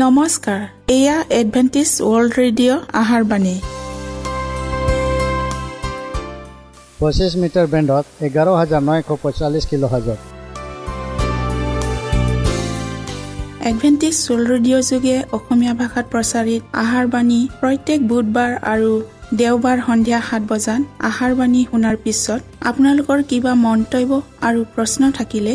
নমস্কাৰ এয়া Adventist World radio আহাৰ বাণী। পঁচিছ মিটাৰ বেণ্ডত এঘাৰ হাজাৰ নশ পঁয়তাল্লিছ কিলো হাজাৰ এডভেণ্টিজ ৱৰ্ল্ড ৰেডিঅ' যোগে অসমীয়া ভাষাত প্ৰচাৰিত আহাৰ বাণী প্ৰত্যেক বুধবাৰ আৰু দেওবাৰ সন্ধিয়া সাত বজাত আহাৰ বাণী শুনাৰ পিছত আপোনালোকৰ কিবা মন্তব্য আৰু প্ৰশ্ন থাকিলে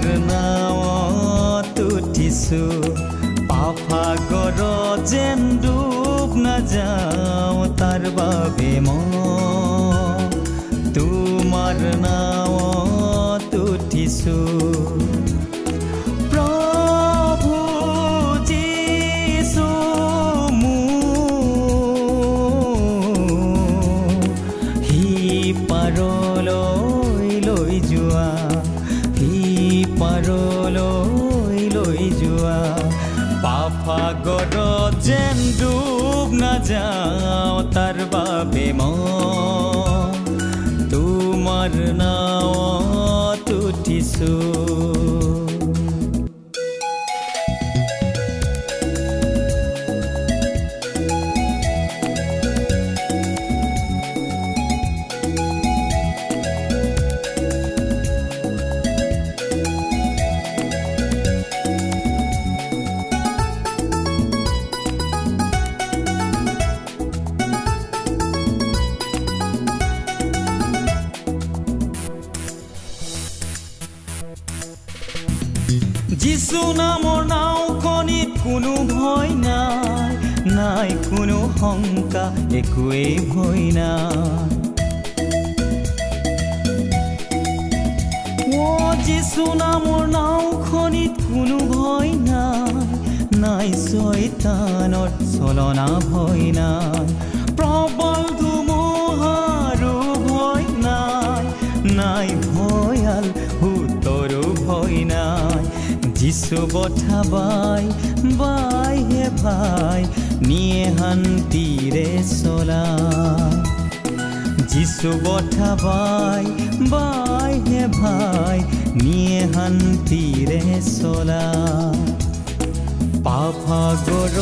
নাৱত উঠিছো পাফাগৰ যেন ডুব নাযাওঁ তাৰ বাবে তোমাৰ নাৱত উঠিছো নাযাওঁ তাৰ বাবে মই তোমাৰ নাৱত উঠিছো শংকা একোৱেই ভয় অ যিচু নামৰ নাওখনিত কোনো ভয় নাই নাই ছয়তানৰ চলনা ভয় নাই যিচু বঠা বাই বাই হে ভাই নিয়ে শান্তিৰে চলা যিচু বঠা বাই বাই হে ভাই নিয়ে শান্তিৰে চলা পাফাগৰ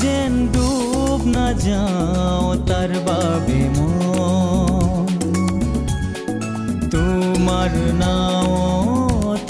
যেন ডুব নাযাওঁ তাৰ বাবে মই তোমাৰ নাৱত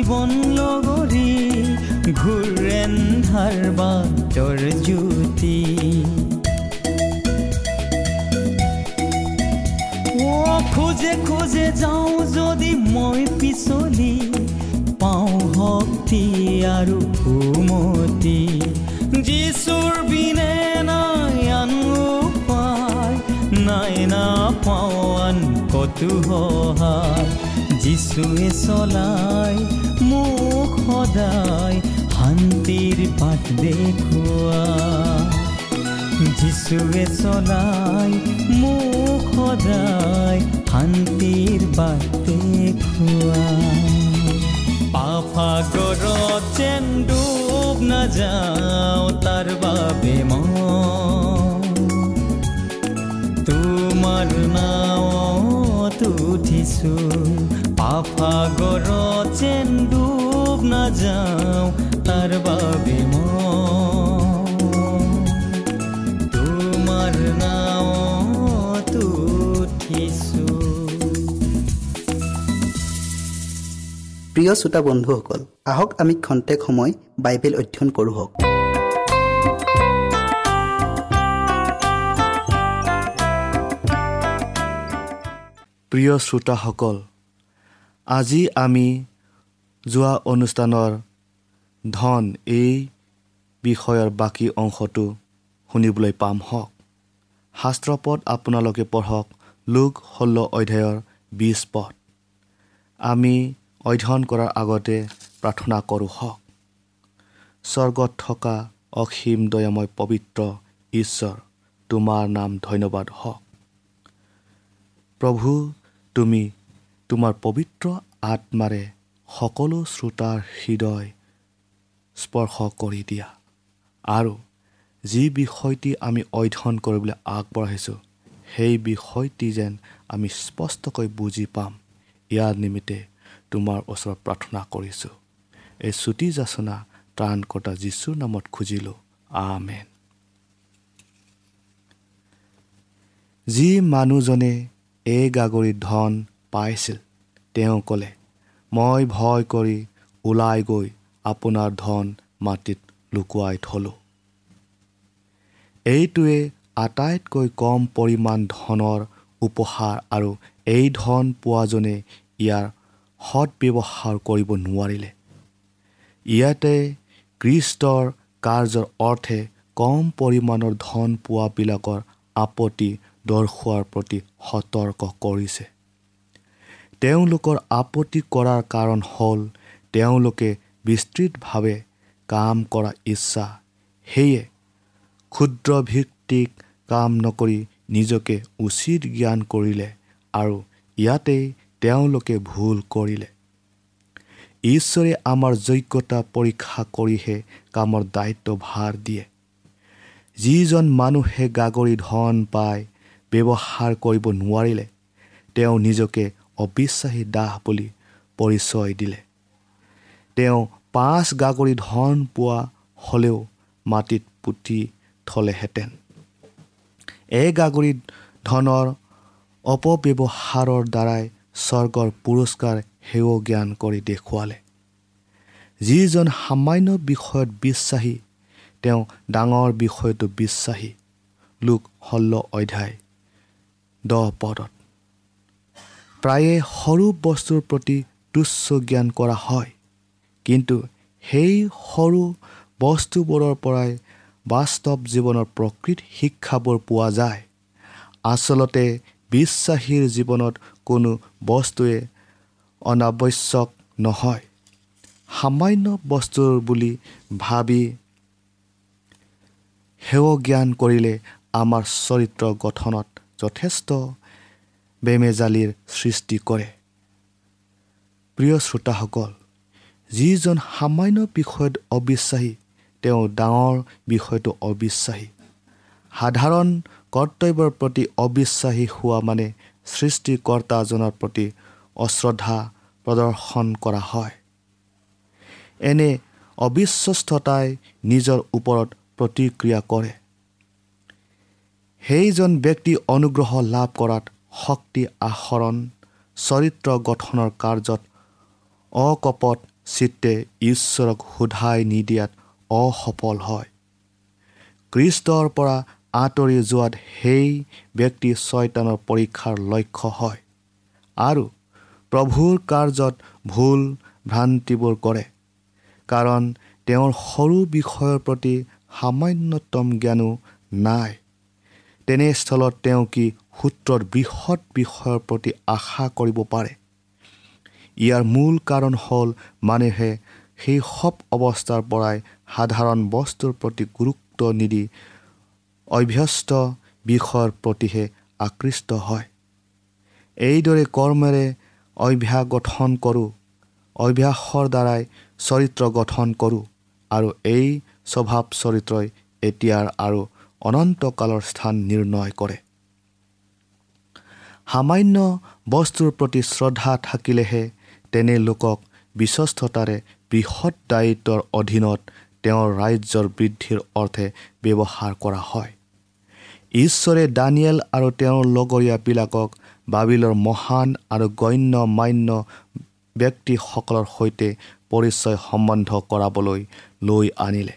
জীৱন লগৰী ঘূৰেন্ধাৰ বাটৰ জ্যোতি। খোজে খোজে যাওঁ যদি মই পিছলি পাওঁ শক্তি আৰু সুমতি। যিচুৰ বিনে নাই আন উপায় নাই নাপাওঁ আন কতো সহায়। যিচুৱে চলাই মোক সদায় শান্তিৰ পাঠ দেখুৱা যিচুৱে চলাই মোক সদায় শান্তিৰ পাতে খোৱা পাফাগৰত যেন ডুব নাযাওঁ তাৰ বাবে মই তোমাৰ নাৱত উঠিছো পাফাগৰত যেন ডুব নাযাওঁ তাৰ বাবে মই তোমাৰ নাৱত উঠিছো। প্ৰিয় শ্ৰোতা বন্ধুসকল আহক আমি খন্তেক সময় বাইবেল অধ্যয়ন কৰোঁ হওক। প্ৰিয় শ্ৰোতাসকল আজি আমি যোৱা অনুষ্ঠানৰ ধন এই বিষয়ৰ বাকী অংশটো শুনিবলৈ পাম হওক। শাস্ত্ৰপদ আপোনালোকে পঢ়ক লোক ষোল্ল অধ্যায়ৰ বিছ পদ। আমি অধ্যয়ন কৰাৰ আগতে প্ৰাৰ্থনা কৰোঁ হওক। স্বৰ্গত থকা অসীম দয়াময় পবিত্ৰ ঈশ্বৰ তোমাৰ নাম ধন্যবাদ হওক। প্ৰভু তুমি তোমাৰ পবিত্ৰ আত্মাৰে সকলো শ্ৰোতাৰ হৃদয় স্পৰ্শ কৰি দিয়া। আৰু যি বিষয়টি আমি অধ্যয়ন কৰিবলৈ আগবঢ়াইছোঁ সেই বিষয়টি যেন আমি স্পষ্টকৈ বুজি পাম ইয়াৰ নিমিত্তে তোমাৰ ওচৰত প্ৰাৰ্থনা কৰিছোঁ। এই চুটি যাচনা ত্ৰাণকৰ্তা যীশুৰ নামত খুজিলোঁ। আমেন। যি মানুহজনে এই গাগৰিত ধন পাইছিল। তেওঁ ক'লে মই ভয় কৰি ওলাই গৈ আপোনাৰ ধন মাটিত লুকুৱাই থলোঁ। এইটোৱে আটাইতকৈ কম পৰিমাণ ধনৰ উপহাৰ আৰু এই ধন পোৱাজনে ইয়াৰ সৎ কৰিব নোৱাৰিলে। ইয়াতে কৃষ্টৰ কাৰ্যৰ অৰ্থে কম পৰিমাণৰ ধন পোৱাবিলাকৰ আপত্তি দৰ্শোৱাৰ প্ৰতি সতৰ্ক কৰিছে। তেওঁলোকৰ আপত্তি কৰাৰ কাৰণ হ'ল তেওঁলোকে বিস্তৃতভাৱে কাম কৰা ইচ্ছা। সেয়ে ক্ষুদ্ৰভিত্তিক কাম নকৰি নিজকে উচিত জ্ঞান কৰিলে আৰু ইয়াতেই তেওঁলোকে ভুল কৰিলে। ঈশ্বৰে আমাৰ যোগ্যতা পৰীক্ষা কৰিহে কামৰ দায়িত্ব ভাৰ দিয়ে। যিজন মানুহে গাগৰি ধন পাই ব্যৱহাৰ কৰিব নোৱাৰিলে তেওঁ নিজকে অবিশ্বাসী দাহ বুলি পৰিচয় দিলে। তেওঁ পাঁচ গাগৰি ধন পোৱা হ'লেও মাটিত পুতি থলেহেঁতেন। এই গাগৰি ধনৰ অপব্যৱহাৰৰ দ্বাৰাই স্বৰ্গৰ পুৰস্কাৰ সেও জ্ঞান কৰি দেখুৱালে। যিজন সামান্য বিষয়ত বিশ্বাসী তেওঁ ডাঙৰ বিষয়টো বিশ্বাসী। লোক ষোল্ল অধ্যায় দহ পদত। প্ৰায়ে সৰু বস্তুৰ প্ৰতি তুচ্ছ জ্ঞান কৰা হয়। কিন্তু সেই সৰু বস্তুবোৰৰ পৰাই বাস্তৱ জীৱনৰ প্ৰকৃত শিক্ষাবোৰ পোৱা যায়। আচলতে বিশ্বাসীৰ জীৱনত কোনো বস্তুৱে অনাৱশ্যক নহয়। সামান্য বস্তুৰ বুলি ভাবি সেৱ জ্ঞান কৰিলে আমাৰ চৰিত্ৰ গঠনত যথেষ্ট বেমেজালিৰ সৃষ্টি কৰে। প্ৰিয় শ্ৰোতাসকল যিজন সামান্য বিষয়ত অবিশ্বাসী তেওঁ ডাঙৰ বিষয়টো অবিশ্বাসী। সাধাৰণ কৰ্তব্যৰ প্ৰতি অবিশ্বাসী হোৱা মানে সৃষ্টিকৰ্তাজনৰ প্ৰতি অশ্ৰদ্ধা প্ৰদৰ্শন কৰা হয়। এনে অবিশ্বস্ততাই নিজৰ ওপৰত প্ৰতিক্ৰিয়া কৰে। সেইজন ব্যক্তি অনুগ্ৰহ লাভ কৰাত শক্তি আহৰণ চৰিত্ৰ গঠনৰ কাৰ্যত অকপট চিত্তে ঈশ্বৰক সোধাই নিদিয়াত অসফল হয়। কৃষ্টৰ পৰা আঁতৰি যোৱাত সেই ব্যক্তি ছয়তানৰ পৰীক্ষাৰ লক্ষ্য হয় আৰু প্ৰভুৰ কাৰ্যত ভুল ভ্ৰান্তিবোৰ কৰে কাৰণ তেওঁৰ সৰু বিষয়ৰ প্ৰতি সামান্যতম জ্ঞানো নাই। তেনেস্থলত তেওঁ কি সূত্ৰৰ বৃহৎ বিষয়ৰ প্ৰতি আশা কৰিব পাৰে? ইয়াৰ মূল কাৰণ হ'ল মানুহে সেই সব অৱস্থাৰ পৰাই সাধাৰণ বস্তুৰ প্ৰতি গুৰুত্ব নিদি অভ্যস্ত বিষয়ৰ প্ৰতিহে আকৃষ্ট হয়। এইদৰে কৰ্মেৰে অভ্যাস গঠন কৰোঁ অভ্যাসৰ দ্বাৰাই চৰিত্ৰ গঠন কৰোঁ আৰু এই স্বভাৱ চৰিত্ৰই এতিয়াৰ আৰু অনন্তকালৰ স্থান নিৰ্ণয় কৰে। সামান্য বস্তুৰ প্ৰতি শ্ৰদ্ধা থাকিলেহে তেনে লোকক বিশ্বস্ততাৰে বৃহৎ দায়িত্বৰ অধীনত তেওঁৰ ৰাজ্যৰ বৃদ্ধিৰ অৰ্থে ব্যৱহাৰ কৰা হয়। ঈশ্বৰে দানিয়েল আৰু তেওঁৰ লগৰীয়াবিলাকক বাবিলৰ মহান আৰু গণ্য মান্য ব্যক্তিসকলৰ সৈতে পৰিচয় সম্বন্ধ কৰাবলৈ লৈ আনিলে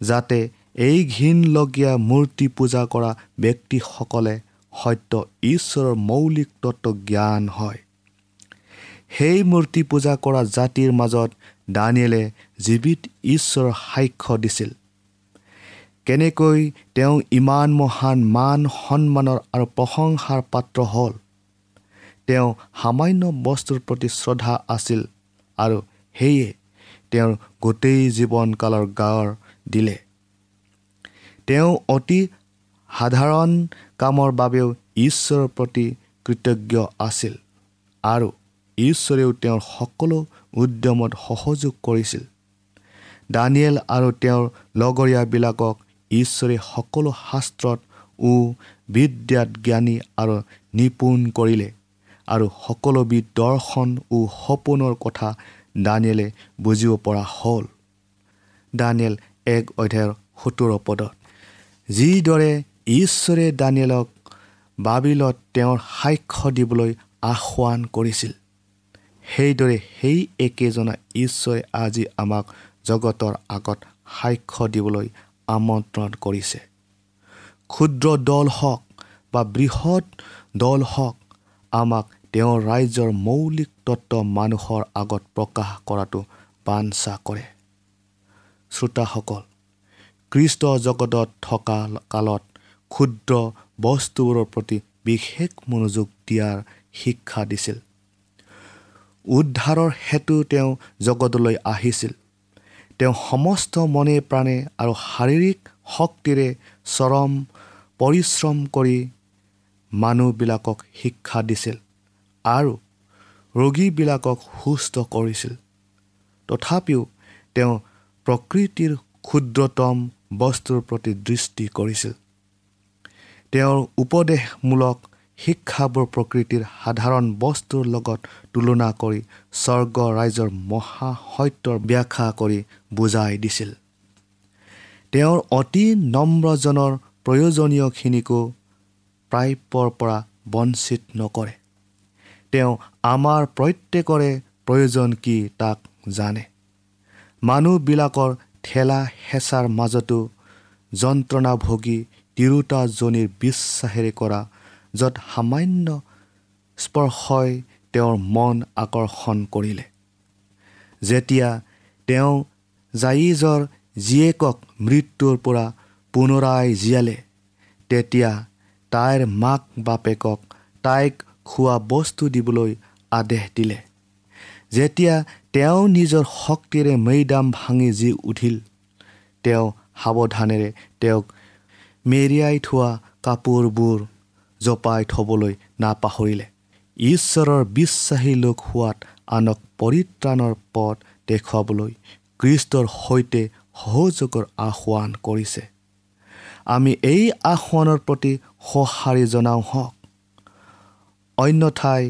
যাতে এই ঘীনলগীয়া মূৰ্তি পূজা কৰা ব্যক্তিসকলে সত্য ঈশ্বৰৰ মৌলিক তত্ত্ব জ্ঞান হয়। সেই মূৰ্তি পূজা কৰা জাতিৰ মাজত দানিয়েলে জীৱিত ঈশ্বৰৰ সাক্ষ্য দিছিল। কেনেকৈ তেওঁ ইমান মহান মান সন্মানৰ আৰু প্ৰশংসাৰ পাত্ৰ হ'ল? তেওঁ সামান্য বস্তুৰ প্ৰতি শ্ৰদ্ধা আছিল আৰু সেয়ে তেওঁৰ গোটেই জীৱনকালৰ গাঁৱৰ দিলে। তেওঁ অতি সাধাৰণ কামৰ বাবেও ঈশ্বৰৰ প্ৰতি কৃতজ্ঞ আছিল আৰু ঈশ্বৰেও তেওঁৰ সকলো উদ্যমত সহযোগ কৰিছিল। দানিয়েল আৰু তেওঁৰ লগৰীয়াবিলাকক ঈশ্বৰে সকলো শাস্ত্ৰত ও বিদ্যাত জ্ঞানী আৰু নিপুণ কৰিলে আৰু সকলোবিধ দৰ্শন ও সপোনৰ কথা দানিয়েলে বুজিব পৰা হ'ল। দানিয়েল এক অধ্যায়ৰ সোতৰ পদত। যিদৰে ঈশ্বৰে দানিয়েলক বাবিলত তেওঁৰ সাক্ষ্য দিবলৈ আহ্বান কৰিছিল সেইদৰে সেই একেজনা ঈশ্বৰে আজি আমাক জগতৰ আগত সাক্ষ্য দিবলৈ আমন্ত্ৰণ কৰিছে। ক্ষুদ্ৰ দল হওক বা বৃহৎ দল হওক আমাক তেওঁৰ ৰাজ্যৰ মৌলিক তত্ত্ব মানুহৰ আগত প্ৰকাশ কৰাটো বাঞ্ছা কৰে। শ্ৰোতাসকল কৃষ্ট জগতত থকা কালত ক্ষুদ্ৰ বস্তুবোৰৰ প্ৰতি বিশেষ মনোযোগ দিয়াৰ শিক্ষা দিছিল। উদ্ধাৰৰ হেতু তেওঁ জগতলৈ আহিছিল। তেওঁ সমস্ত মনে প্ৰাণে আৰু শাৰীৰিক শক্তিৰে চৰম পৰিশ্ৰম কৰি মানুহবিলাকক শিক্ষা দিছিল আৰু ৰোগীবিলাকক সুস্থ কৰিছিল। তথাপিও তেওঁ প্ৰকৃতিৰ ক্ষুদ্ৰতম বস্তুৰ প্ৰতি দৃষ্টি কৰিছিল। তেওঁৰ উপদেশমূলক শিক্ষাবোৰ প্ৰকৃতিৰ সাধাৰণ বস্তুৰ লগত তুলনা কৰি স্বৰ্গ ৰাইজৰ মহাসত্যৰ ব্যাখ্যা কৰি বুজাই দিছিল। তেওঁৰ অতি নম্ৰজনৰ প্ৰয়োজনীয়খিনিকো প্ৰাপ্যৰ পৰা বঞ্চিত নকৰে। তেওঁ আমাৰ প্ৰত্যেকৰে প্ৰয়োজন কি তাক জানে। মানুহবিলাকৰ ঠেলা হেঁচাৰ মাজতো যন্ত্ৰণা ভোগী তিৰোতাজনীৰ বিশ্বাসেৰে কৰা য'ত সামান্য স্পৰ্শই তেওঁৰ মন আকৰ্ষণ কৰিলে। যেতিয়া তেওঁ জায়িজৰ জীয়েকক মৃত্যুৰ পৰা পুনৰাই জীয়ালে তেতিয়া তাইৰ মাক বাপেকক তাইক খোৱা বস্তু দিবলৈ আদেশ দিলে। যেতিয়া তেওঁ নিজৰ শক্তিৰে মৈদাম ভাঙি যি উঠিল তেওঁ সাৱধানেৰে তেওঁক মেৰিয়াই থোৱা কাপোৰবোৰ জপাই থ'বলৈ নাপাহৰিলে। ঈশ্বৰৰ বিশ্বাসী লোক হোৱাত আনক পৰিত্ৰাণৰ পথ দেখুৱাবলৈ কৃষ্টৰ সৈতে সহযোগৰ আহ্বান কৰিছে। আমি এই আহ্বানৰ প্ৰতি সঁহাৰি জনাওঁ হওক। অন্যথাই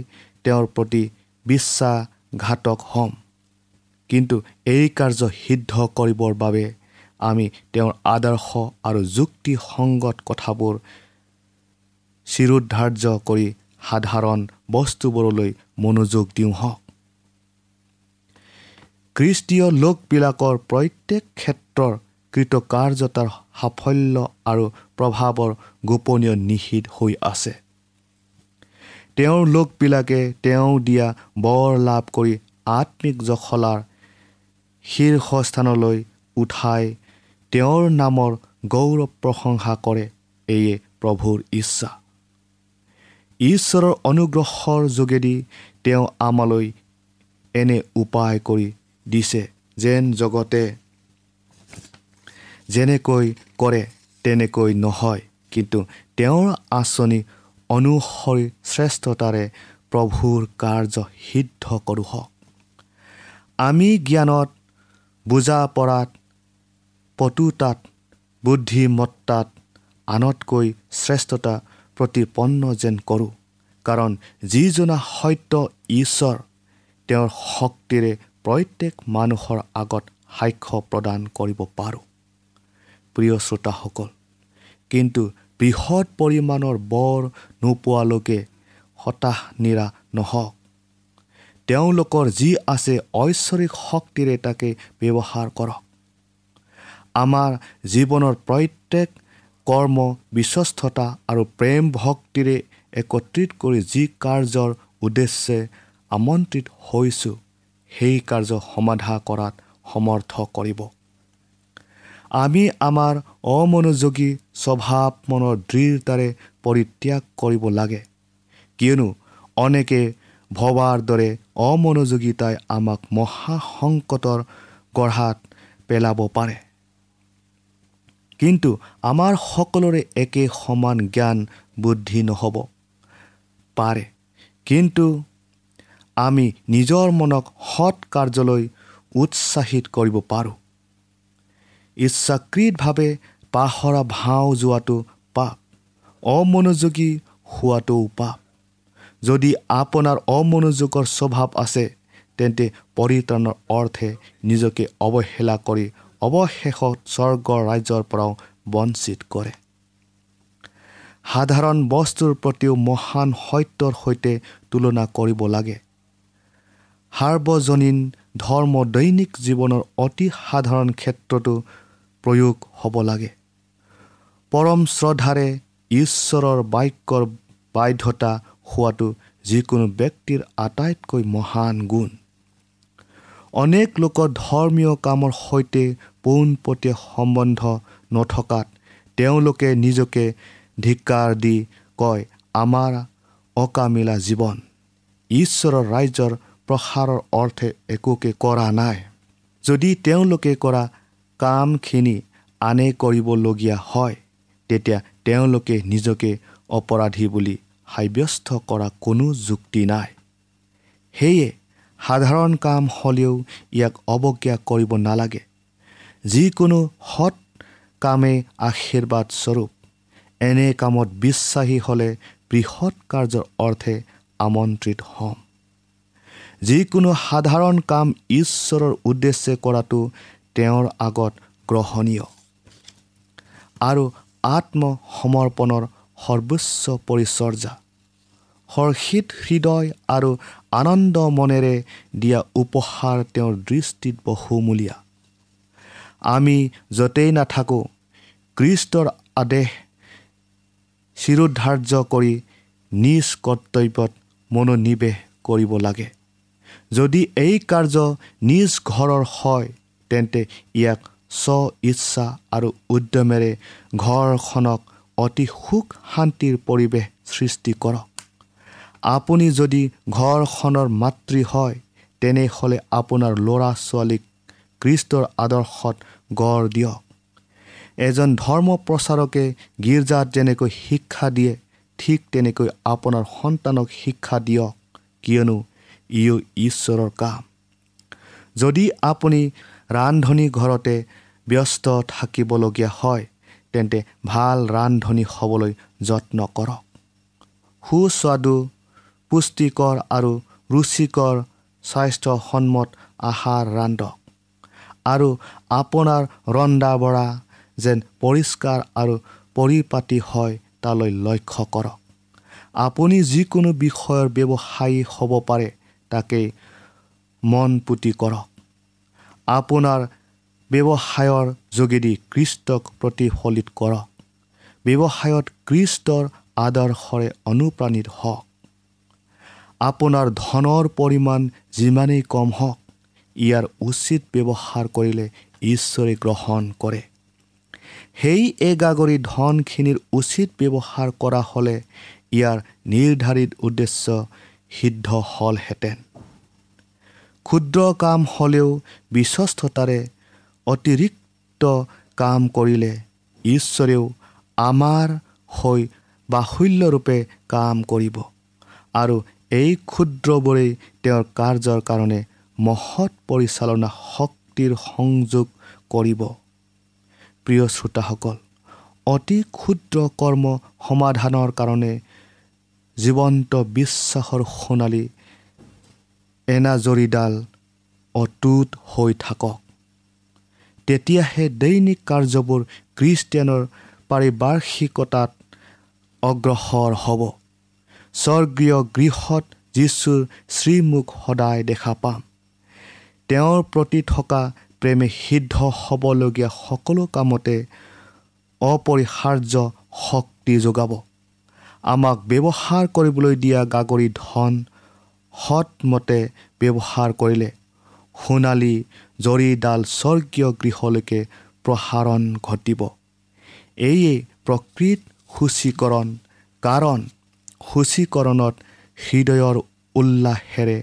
তেওঁৰ প্ৰতি বিশ্বাসঘাতক হ'ম। কিন্তু এই কাৰ্য সিদ্ধ কৰিবৰ বাবে আমি তেওঁৰ আদৰ্শ আৰু যুক্তিসংগত কথাবোৰ চিৰোদ্ধাৰ্য কৰি সাধাৰণ বস্তুবোৰলৈ মনোযোগ দিওঁ হওক। খ্ৰীষ্টীয় লোকবিলাকৰ প্ৰত্যেক ক্ষেত্ৰৰ কৃতকাৰ্যতাৰ সাফল্য আৰু প্ৰভাৱৰ গোপনীয় নিষিদ্ধ হৈ আছে। তেওঁৰ লোকবিলাকে তেওঁ দিয়া বৰ লাভ কৰি আত্মিক জখলাৰ শীৰ্ষস্থানলৈ উঠাই তেওঁৰ নামৰ গৌৰৱ প্ৰশংসা কৰে এয়ে প্ৰভুৰ ইচ্ছা। ঈশ্বৰৰ অনুগ্ৰহৰ যোগেদি তেওঁ আমালৈ এনে উপায় কৰি দিছে যেন জগতে যেনেকৈ কৰে তেনেকৈ নহয়। কিন্তু তেওঁৰ আঁচনি অনুসৰি শ্ৰেষ্ঠতাৰে প্ৰভুৰ কাৰ্য সিদ্ধ কৰোঁ। হওক আমি জ্ঞানত বুজা পৰাত পটুতাত বুদ্ধিমত্তাত আনতকৈ শ্ৰেষ্ঠতা প্ৰতিপন্ন যেন কৰোঁ। কাৰণ যিজনা সত্য ঈশ্বৰ তেওঁৰ শক্তিৰে প্ৰত্যেক মানুহৰ আগত সাক্ষ্য প্ৰদান কৰিব পাৰোঁ। প্ৰিয় শ্ৰোতাসকল কিন্তু বৃহৎ পৰিমাণৰ বৰ নোপোৱালৈকে হতাশ নিৰা নহওক। তেওঁলোকৰ যি আছে ঐশ্বৰিক শক্তিৰে তাকে ব্যৱহাৰ কৰক। আমাৰ জীৱনৰ প্ৰত্যেক কৰ্ম বিশ্বস্ততা আৰু প্ৰেম ভক্তিৰে একত্ৰিত কৰি যি কাৰ্যৰ উদ্দেশ্যে আমন্ত্ৰিত হৈছোঁ সেই কাৰ্য সমাধা কৰাত সমৰ্থ কৰিব। আমি আমাৰ অমনোযোগী স্বভাৱ মনৰ দৃঢ়তাৰে পৰিত্যাগ কৰিব লাগে। কিয়নো অনেকে ভবাৰ দৰে অমনোযোগিতাই আমাক মহাসংকটৰ গঢ়াত পেলাব পাৰে। কিন্তু আমাৰ সকলোৰে একে সমান জ্ঞান বুদ্ধি নহ'ব। পাৰে। কিন্তু আমি নিজৰ মনক সৎ কাৰ্যলৈ উৎসাহিত কৰিব পাৰোঁ। ইচ্ছাকৃতভাৱে পাহৰা ভাও যোৱাটো পাপ। অমনোযোগী হোৱাটোও পাপ। যদি আপোনাৰ অমনোযোগৰ স্বভাৱ আছে তেন্তে পৰিত্ৰাণৰ অৰ্থে নিজকে অৱহেলা কৰি অৱশেষত স্বৰ্গৰ ৰাজ্যৰ পৰাও বঞ্চিত কৰে। সাধাৰণ বস্তুৰ প্ৰতিও মহান সত্যৰ সৈতে তুলনা কৰিব লাগে। সাৰ্বজনীন ধৰ্ম দৈনিক জীৱনৰ অতি সাধাৰণ ক্ষেত্ৰতো প্ৰয়োগ হ'ব লাগে। পৰম শ্ৰদ্ধাৰে ঈশ্বৰৰ বাক্যৰ বাধ্যতা হোৱাটো যিকোনো ব্যক্তিৰ আটাইতকৈ মহান গুণ। অনেক লোকৰ ধৰ্মীয় কামৰ সৈতে পোনপটীয়া সম্বন্ধ নথকাত তেওঁলোকে নিজকে ধিক্কাৰ দি কয় আমাৰ অকামিলা জীৱন ঈশ্বৰৰ ৰাজ্যৰ প্ৰসাৰৰ অৰ্থে একোকে কৰা নাই। যদি তেওঁলোকে কৰা কামখিনি আনে কৰিবলগীয়া হয় তেতিয়া তেওঁলোকে নিজকে অপৰাধী বুলি সাব্যস্ত কৰা কোনো যুক্তি নাই। সেয়ে সাধাৰণ কাম হ'লেও ইয়াক অৱজ্ঞা কৰিব নালাগে। যিকোনো সৎ কামেই আশীৰ্বাদ স্বৰূপ। এনে কামত বিশ্বাসী হ'লে বৃহৎ কাৰ্যৰ অৰ্থে আমন্ত্ৰিত হ'ম। যিকোনো সাধাৰণ কাম ঈশ্বৰৰ উদ্দেশ্যে কৰাটো তেওঁৰ আগত গ্ৰহণীয়। আৰু আত্মসমৰ্পণৰ সৰ্বোচ্চ পৰিচৰ্যা। হৰ্ষিত হৃদয় আৰু আনন্দ মনেৰে দিয়া উপহাৰ তেওঁৰ দৃষ্টিত বহুমূলীয়া। আমি য'তেই নাথাকোঁ কৃষ্টৰ আদেশ চিৰোধাৰ্য কৰি নিজ কৰ্তব্যত মনোনিৱেশ কৰিব লাগে। যদি এই কাৰ্য নিজ ঘৰৰ হয় তেন্তে ইয়াক স্ব ইচ্ছা আৰু উদ্যমেৰে ঘৰখনক অতি সুখ শান্তিৰ পৰিৱেশ সৃষ্টি কৰক। আপুনি যদি ঘৰখনৰ মাতৃ হয় তেনেহ'লে আপোনাৰ ল'ৰা ছোৱালীক কৃষ্টৰ আদৰ্শত গঢ় দিয়ক। এজন ধৰ্ম প্ৰচাৰকে গীৰ্জাত যেনেকৈ শিক্ষা দিয়ে ঠিক তেনেকৈ আপোনাৰ সন্তানক শিক্ষা দিয়ক কিয়নো ইও ঈশ্বৰৰ কাম। যদি আপুনি ৰান্ধনী ঘৰতে ব্যস্ত থাকিবলগীয়া হয় তেন্তে ভাল ৰান্ধনী হ'বলৈ যত্ন কৰক। সুস্বাদু পুষ্টিকৰ আৰু ৰুচিকৰ স্বাস্থ্যসন্মত আহাৰ ৰান্ধক আৰু আপোনাৰ ৰন্ধা বঢ়া যেন পৰিষ্কাৰ আৰু পৰিপাতি হয় তালৈ লক্ষ্য কৰক। আপুনি যিকোনো বিষয়ৰ ব্যৱসায়ী হ'ব পাৰে তাকেই মন পুতি কৰক। আপোনাৰ ব্যৱসায়ৰ যোগেদি কৃষ্টক প্ৰতিফলিত কৰক ব্যৱসায়ত কৃষ্টৰ আদৰ্শৰে অনুপ্ৰাণিত হওক। আপোনাৰ ধনৰ পৰিমাণ যিমানেই কম হওক ইয়াৰ উচিত ব্যৱহাৰ কৰিলে ঈশ্বৰে গ্ৰহণ কৰে। সেই এগাগৰি ধনখিনিৰ উচিত ব্যৱহাৰ কৰা হ'লে ইয়াৰ নিৰ্ধাৰিত উদ্দেশ্য সিদ্ধ হ'লহেঁতেন। ক্ষুদ্ৰ কাম হ'লেও বিশ্বস্ততাৰে অতিৰিক্ত কাম কৰিলে ঈশ্বৰেও আমাৰ হৈ বাহুল্যৰূপে কাম কৰিব। আৰু এই ক্ষুদ্ৰবোৰেই তেওঁৰ কাৰ্যৰ কাৰণে মহৎ পৰিচালনা শক্তিৰ সংযোগ কৰিব। প্ৰিয় শ্ৰোতাসকল অতি ক্ষুদ্ৰ কৰ্ম সমাধানৰ কাৰণে জীৱন্ত বিশ্বাসৰ সোণালী এনাজৰীডাল অটুট হৈ থাকক। তেতিয়াহে দৈনিক কাৰ্যবোৰ খ্ৰীষ্টিয়ানৰ পাৰিপাৰ্শ্বিকতাত অগ্ৰসৰ হ'ব। স্বৰ্গীয় গৃহত যীশুৰ শ্ৰীমুখ সদায় দেখা পাম। তেওঁৰ প্ৰতি থকা প্ৰেমে সিদ্ধ হ'বলগীয়া সকলো কামতে অপৰিহাৰ্য শক্তি যোগাব। আমাক ব্যৱহাৰ কৰিবলৈ দিয়া গাগৰি ধন সৎমতে ব্যৱহাৰ কৰিলে। সোণালী জৰীডাল স্বৰ্গীয় গৃহলৈকে প্ৰসাৰণ ঘটিব। এয়ে প্ৰকৃত সূচীকৰণ কাৰণ সূচীকৰণত হৃদয়ৰ উল্লাসেৰে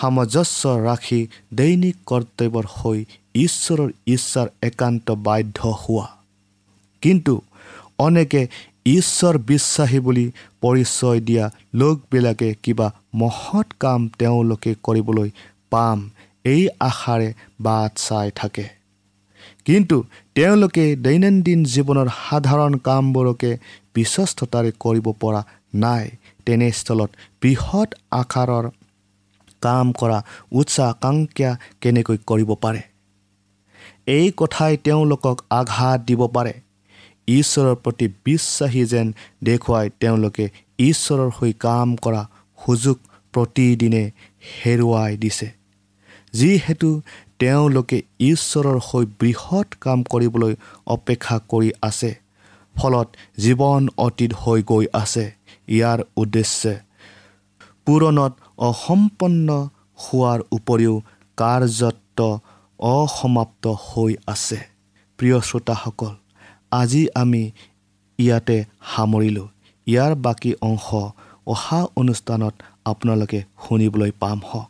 সামঞ্জস্য ৰাখি দৈনিক কৰ্তব্যৰ হৈ ঈশ্বৰৰ ইচ্ছাৰ একান্ত বাধ্য হোৱা। কিন্তু অনেকে ঈশ্বৰ বিশ্বাসী বুলি পৰিচয় দিয়া লোকবিলাকে কিবা মহৎ কাম তেওঁলোকে কৰিবলৈ পাম এই আশাৰে বাট চাই থাকে। কিন্তু তেওঁলোকে দৈনন্দিন জীৱনৰ সাধাৰণ কামবোৰকে বিশ্বস্ততাৰে কৰিব পৰা নাই। তেনেস্থলত বৃহৎ আকাৰৰ কাম কৰা উচ্চাকাংক্ষা কেনেকৈ কৰিব পাৰে? এই কথাই তেওঁলোকক আঘাত দিব পাৰে। ঈশ্বৰৰ প্ৰতি বিশ্বাসী যেন দেখুৱাই তেওঁলোকে ঈশ্বৰৰ হৈ কাম কৰা সুযোগ প্ৰতিদিনে হেৰুৱাই দিছে। যিহেতু তেওঁলোকে ঈশ্বৰৰ হৈ বৃহৎ কাম কৰিবলৈ অপেক্ষা কৰি আছে ফলত জীৱন অতীত হৈ গৈ আছে ইয়াৰ উদ্দেশ্যে। পূৰণত অসম্পন্ন হোৱাৰ উপৰিও কাৰ্যত অসমাপ্ত হৈ আছে। প্ৰিয় শ্ৰোতাসকল আজি আমি ইয়াতে সামৰিলোঁ। ইয়াৰ বাকী অংশ অহা অনুষ্ঠানত আপোনালোকে শুনিবলৈ পাম হওক